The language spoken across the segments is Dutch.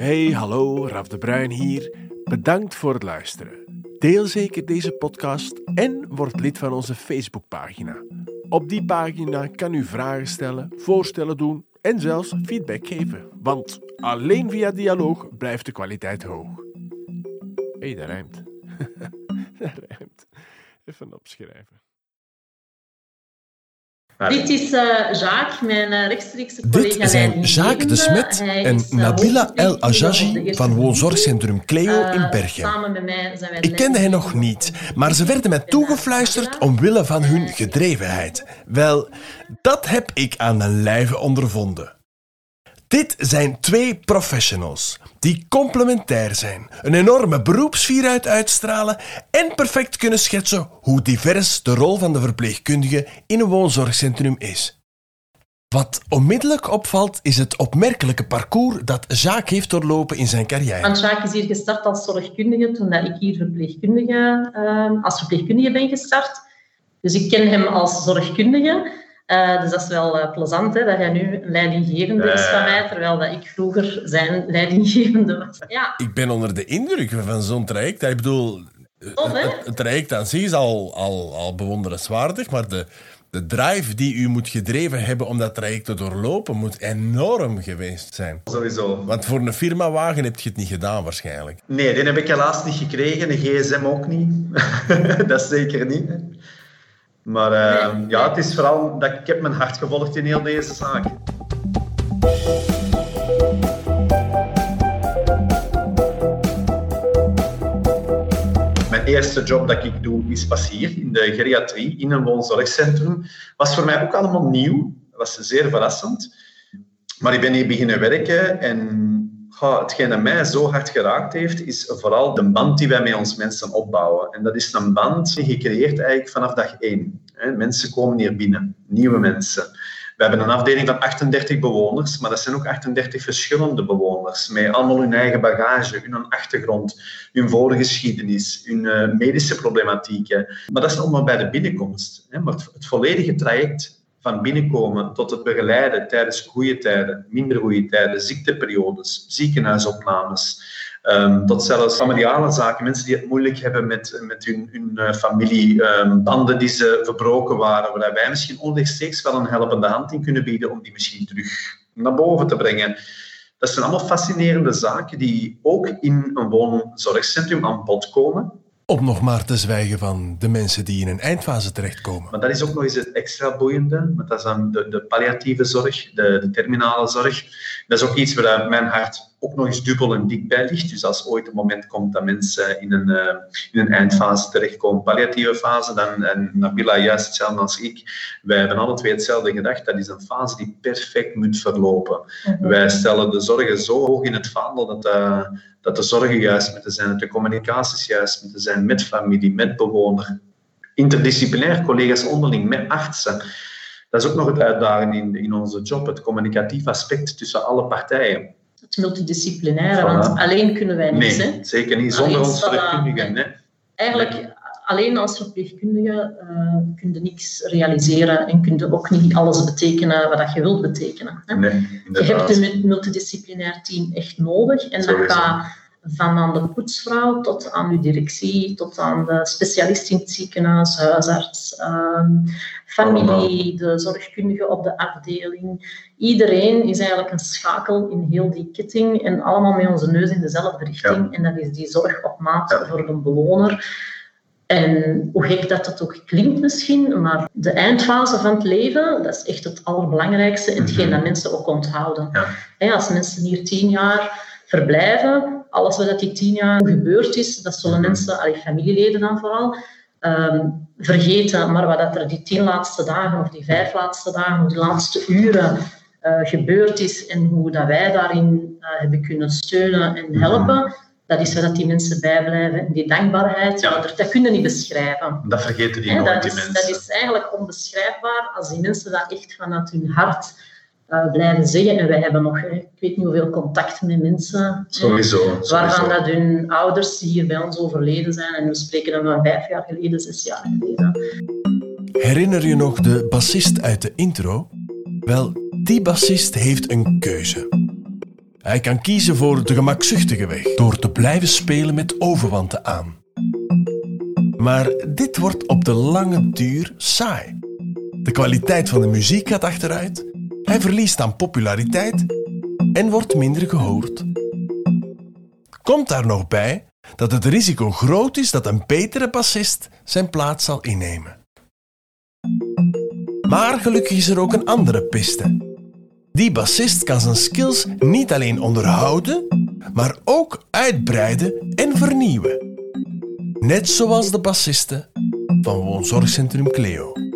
Hey, hallo, Raf de Bruin hier. Bedankt voor het luisteren. Deel zeker deze podcast en word lid van onze Facebookpagina. Op die pagina kan u vragen stellen, voorstellen doen en zelfs feedback geven. Want alleen via dialoog blijft de kwaliteit hoog. Hey, dat rijmt. dat rijmt. Even opschrijven. Dit is uh, Jacques, mijn uh, rechtstreekse collega. Dit zijn Jacques de Smet en uh, Nabila El Ajaji van woonzorgcentrum Cleo in Bergen. Samen met mij zijn wij Ik kende hen nog niet, maar ze werden mij toegefluisterd omwille van hun gedrevenheid. Wel, dat heb ik aan mijn lijve ondervonden. Dit zijn twee professionals die complementair zijn, een enorme beroepsvier uit uitstralen en perfect kunnen schetsen hoe divers de rol van de verpleegkundige in een woonzorgcentrum is. Wat onmiddellijk opvalt is het opmerkelijke parcours dat Jacques heeft doorlopen in zijn carrière. Want Jacques is hier gestart als zorgkundige toen ik hier verpleegkundige, uh, als verpleegkundige ben gestart. Dus ik ken hem als zorgkundige. Uh, dus dat is wel uh, plezant, hè, dat hij nu een leidinggevende is van mij, terwijl dat ik vroeger zijn leidinggevende was. Ja. Ik ben onder de indruk van zo'n traject. Ik bedoel, Tof, hè? het, het traject aan zich is al, al, al bewonderenswaardig, maar de, de drive die u moet gedreven hebben om dat traject te doorlopen, moet enorm geweest zijn. Sowieso. Want voor een firmawagen heb je het niet gedaan, waarschijnlijk. Nee, die heb ik helaas niet gekregen. Een gsm ook niet. dat zeker niet. Maar uh, nee. ja, het is vooral dat ik heb mijn hart gevolgd in heel deze zaak. Mijn eerste job dat ik doe is pas hier, in de geriatrie, in een woonzorgcentrum. Was voor mij ook allemaal nieuw. Dat was zeer verrassend. Maar ik ben hier beginnen werken en hetgeen dat mij zo hard geraakt heeft, is vooral de band die wij met ons mensen opbouwen. En dat is een band gecreëerd eigenlijk vanaf dag één. Mensen komen hier binnen, nieuwe mensen. We hebben een afdeling van 38 bewoners, maar dat zijn ook 38 verschillende bewoners, met allemaal hun eigen bagage, hun achtergrond, hun voorgeschiedenis, hun medische problematieken. Maar dat is allemaal bij de binnenkomst. Maar het volledige traject van binnenkomen tot het begeleiden tijdens goede tijden, minder goede tijden, ziekteperiodes, ziekenhuisopnames, um, tot zelfs familiale zaken, mensen die het moeilijk hebben met, met hun, hun uh, familie, um, banden die ze verbroken waren, waar wij misschien onrechtstreeks wel een helpende hand in kunnen bieden om die misschien terug naar boven te brengen. Dat zijn allemaal fascinerende zaken die ook in een woonzorgcentrum aan bod komen. Om nog maar te zwijgen van de mensen die in een eindfase terechtkomen. Maar dat is ook nog eens het extra boeiende. Want dat is dan de, de palliatieve zorg, de, de, terminale zorg. Dat is ook iets waar mijn hart ook nog eens dubbel en dik bij ligt. Dus als ooit een moment komt dat mensen in een, uh, in een eindfase terechtkomen, palliatieve fase, dan, en Nabila juist hetzelfde als ik, wij hebben alle twee hetzelfde gedacht. Dat is een fase die perfect moet verlopen. Mm -hmm. Wij stellen de zorgen zo hoog in het vaandel dat... Uh, dat de zorgen juist moeten zijn, dat de communicaties juist moeten zijn met familie, met bewoner, interdisciplinair, collega's onderling, met artsen. Dat is ook nog het uitdaging in, in onze job, het communicatief aspect tussen alle partijen. Het multidisciplinaire, voilà. want alleen kunnen wij niet. Nee, hè? zeker niet, zonder alleen, ons verpleegkundigen. Eigenlijk, nee. alleen als verpleegkundige uh, kun je niks realiseren en kun je ook niet alles betekenen wat je wilt betekenen. Hè? Nee, je hebt een multidisciplinair team echt nodig en dat gaat van aan de poetsvrouw tot aan uw directie, tot aan de specialist in het ziekenhuis, huisarts, um, familie, de zorgkundige op de afdeling. Iedereen is eigenlijk een schakel in heel die ketting en allemaal met onze neus in dezelfde richting. Ja. En dat is die zorg op maat ja. voor de bewoner. En hoe gek dat het ook klinkt misschien, maar de eindfase van het leven, dat is echt het allerbelangrijkste en hetgeen dat mensen ook onthouden. Ja. Als mensen hier tien jaar verblijven, alles wat die tien jaar gebeurd is, dat zullen mensen, allee, familieleden dan vooral, um, vergeten. Maar wat dat er die tien laatste dagen of die vijf laatste dagen of die laatste uren uh, gebeurd is en hoe dat wij daarin uh, hebben kunnen steunen en helpen, dat is wat die mensen bijblijven. En die dankbaarheid, Ja. dat, dat kun je niet beschrijven. Dat vergeten die nooit, dat, die is, mensen. dat is eigenlijk onbeschrijfbaar als die mensen dat echt vanuit hun hart uh, blijven zeggen. En wij hebben nog, hè, ik weet niet hoeveel contact met mensen. Sowieso, sowieso. Waarvan dat hun ouders die hier bij ons overleden zijn. En we spreken dan van vijf jaar geleden, zes jaar geleden. Herinner je nog de bassist uit de intro? Wel, die bassist heeft een keuze. Hij kan kiezen voor de gemakzuchtige weg door te blijven spelen met overwanten aan. Maar dit wordt op de lange duur saai. De kwaliteit van de muziek gaat achteruit, hij verliest aan populariteit en wordt minder gehoord. Komt daar nog bij dat het risico groot is dat een betere bassist zijn plaats zal innemen. Maar gelukkig is er ook een andere piste. Die bassist kan zijn skills niet alleen onderhouden, maar ook uitbreiden en vernieuwen. Net zoals de bassisten van Woonzorgcentrum Cleo.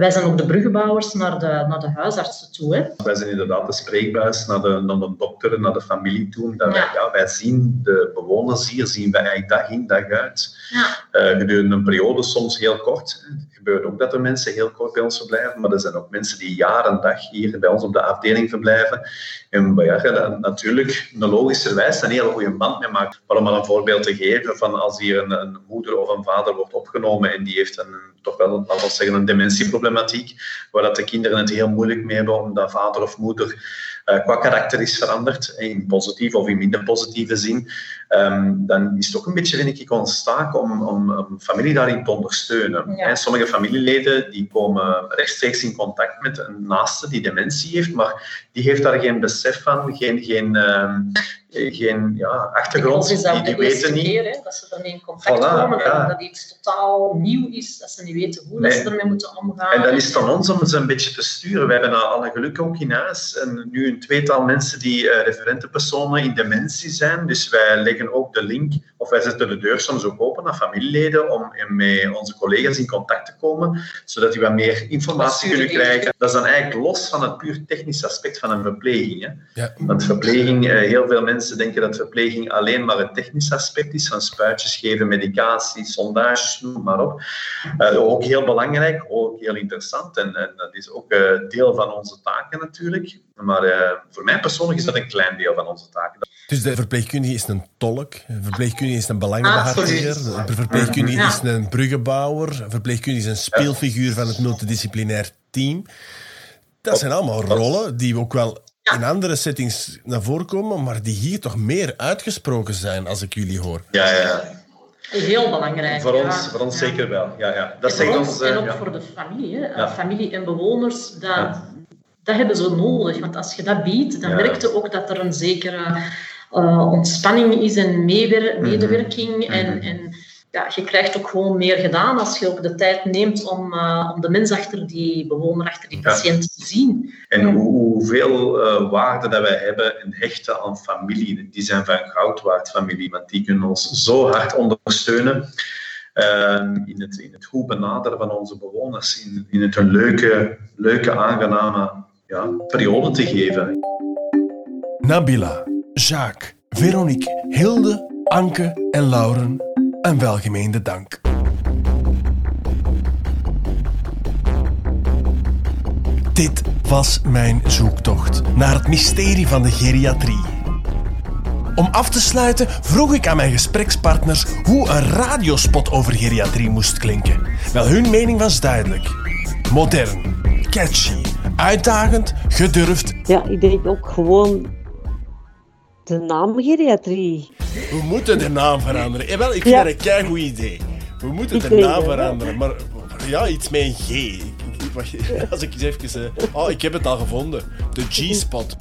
Wij zijn ook de bruggenbouwers naar de, naar de huisartsen toe. Hè. Wij zijn inderdaad de spreekbuis naar de, naar de dokter, naar de familie toe. Dat Wij, ja, wij zien de bewoners hier, zien wij eigenlijk dag in, dag uit. Ja. Uh, gedurende een periode, soms heel kort. Het gebeurt ook dat er mensen heel kort bij ons verblijven, maar er zijn ook mensen die jaren dag hier bij ons op de afdeling verblijven. En ja, natuurlijk, een logischerwijs, een hele goede band mee maakt. Maar om maar een voorbeeld te geven, van als hier een, een moeder of een vader wordt opgenomen en die heeft een, toch wel, laten we zeggen, een dementieproblematiek, waar dat de kinderen het heel moeilijk mee hebben, omdat vader of moeder uh, qua karakter is veranderd, in positieve of in minder positieve zin, um, dan is het ook een beetje, vind ik, ons taak om, om, om familie daarin te ondersteunen. Ja. Sommige familieleden die komen rechtstreeks in contact met een naaste die dementie heeft, maar die heeft daar geen besef van, geen, geen, uh, geen ja, achtergrond. Die, die weten niet. Keer, dat ze ermee in contact voilà, komen, ja. dat iets totaal nieuw is, dat ze niet weten hoe nee. ze ermee moeten omgaan. En dan is het aan ons om ze een beetje te sturen. We hebben alle geluk ook in huis en nu een tweetal mensen die uh, referentenpersonen in dementie zijn. Dus wij leggen ook de link, of wij zetten de deur soms ook open naar familieleden om met onze collega's in contact te komen, zodat die wat meer informatie kunnen krijgen. Dat is dan eigenlijk los van het puur technische aspect van een verpleging. Hè. Ja. Want verpleging, uh, heel veel mensen denken dat verpleging alleen maar een technisch aspect is, van spuitjes geven, medicatie, sondages, noem maar op. Uh, ook heel belangrijk, ook heel interessant en, en dat is ook uh, deel van onze taken natuurlijk. Maar uh, voor mij persoonlijk is dat een klein deel van onze taken. Dus de verpleegkundige is een tolk, een verpleegkundige is een belangenbehartiger, ah, een verpleegkundige ja. is een bruggenbouwer, een verpleegkundige is een speelfiguur van het multidisciplinair team. Dat zijn allemaal rollen die ook wel in andere settings naar voren komen, maar die hier toch meer uitgesproken zijn, als ik jullie hoor. Ja, ja. Heel belangrijk. Voor ons, voor ons zeker wel. Ja, ja. Dat en, ons, en ook voor de familie. Hè. Familie en bewoners, dat, dat hebben ze nodig. Want als je dat biedt, dan merk je ook dat er een zekere uh, ontspanning is en meewer medewerking. Mm -hmm. en, en ja, je krijgt ook gewoon meer gedaan als je ook de tijd neemt om, uh, om de mens achter die bewoner, achter die patiënt ja. te zien. En hoe, hoeveel uh, waarde dat wij hebben en hechten aan familie, die zijn van goud waard familie, want die kunnen ons zo hard ondersteunen. Uh, in, het, in het goed benaderen van onze bewoners, in, in het een leuke, leuke aangename ja, periode te geven. Nabila, Jacques, Veronique, Hilde, Anke en Lauren een welgemeende dank. Dit was mijn zoektocht naar het mysterie van de geriatrie. Om af te sluiten vroeg ik aan mijn gesprekspartners hoe een radiospot over geriatrie moest klinken. Wel, hun mening was duidelijk. Modern, catchy, uitdagend, gedurfd. Ja, ik denk ook gewoon de naam geriatrie. We moeten de naam veranderen. Eh, wel, ik vind ja. dat een kei goed idee. We moeten de naam veranderen. Maar ja, iets met een G. Als ik eens even... Uh, oh, ik heb het al gevonden. De G-spot.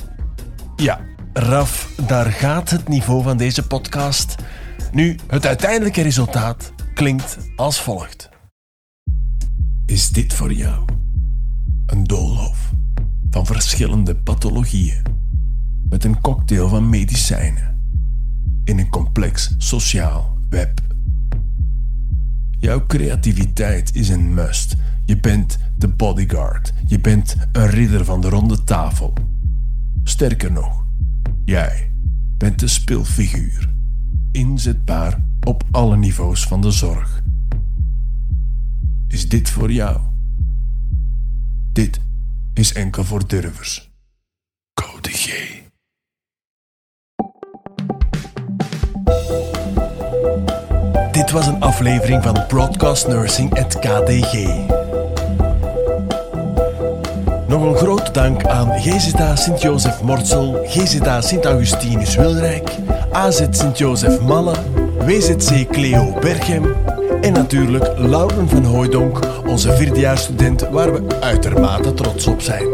Ja, Raf, daar gaat het niveau van deze podcast. Nu, het uiteindelijke resultaat klinkt als volgt. Is dit voor jou een doolhof van verschillende pathologieën met een cocktail van medicijnen in een complex sociaal web. Jouw creativiteit is een must. Je bent de bodyguard. Je bent een ridder van de ronde tafel. Sterker nog, jij bent de speelfiguur. Inzetbaar op alle niveaus van de zorg. Is dit voor jou? Dit is enkel voor durvers. Dit was een aflevering van Broadcast Nursing at KDG. Nog een groot dank aan GZA Sint-Jozef Mortsel, GZA Sint-Augustinus Wilrijk, AZ Sint-Jozef Malle, WZC Cleo Berchem en natuurlijk Lauren van Hooydonk, onze vierdejaarsstudent waar we uitermate trots op zijn.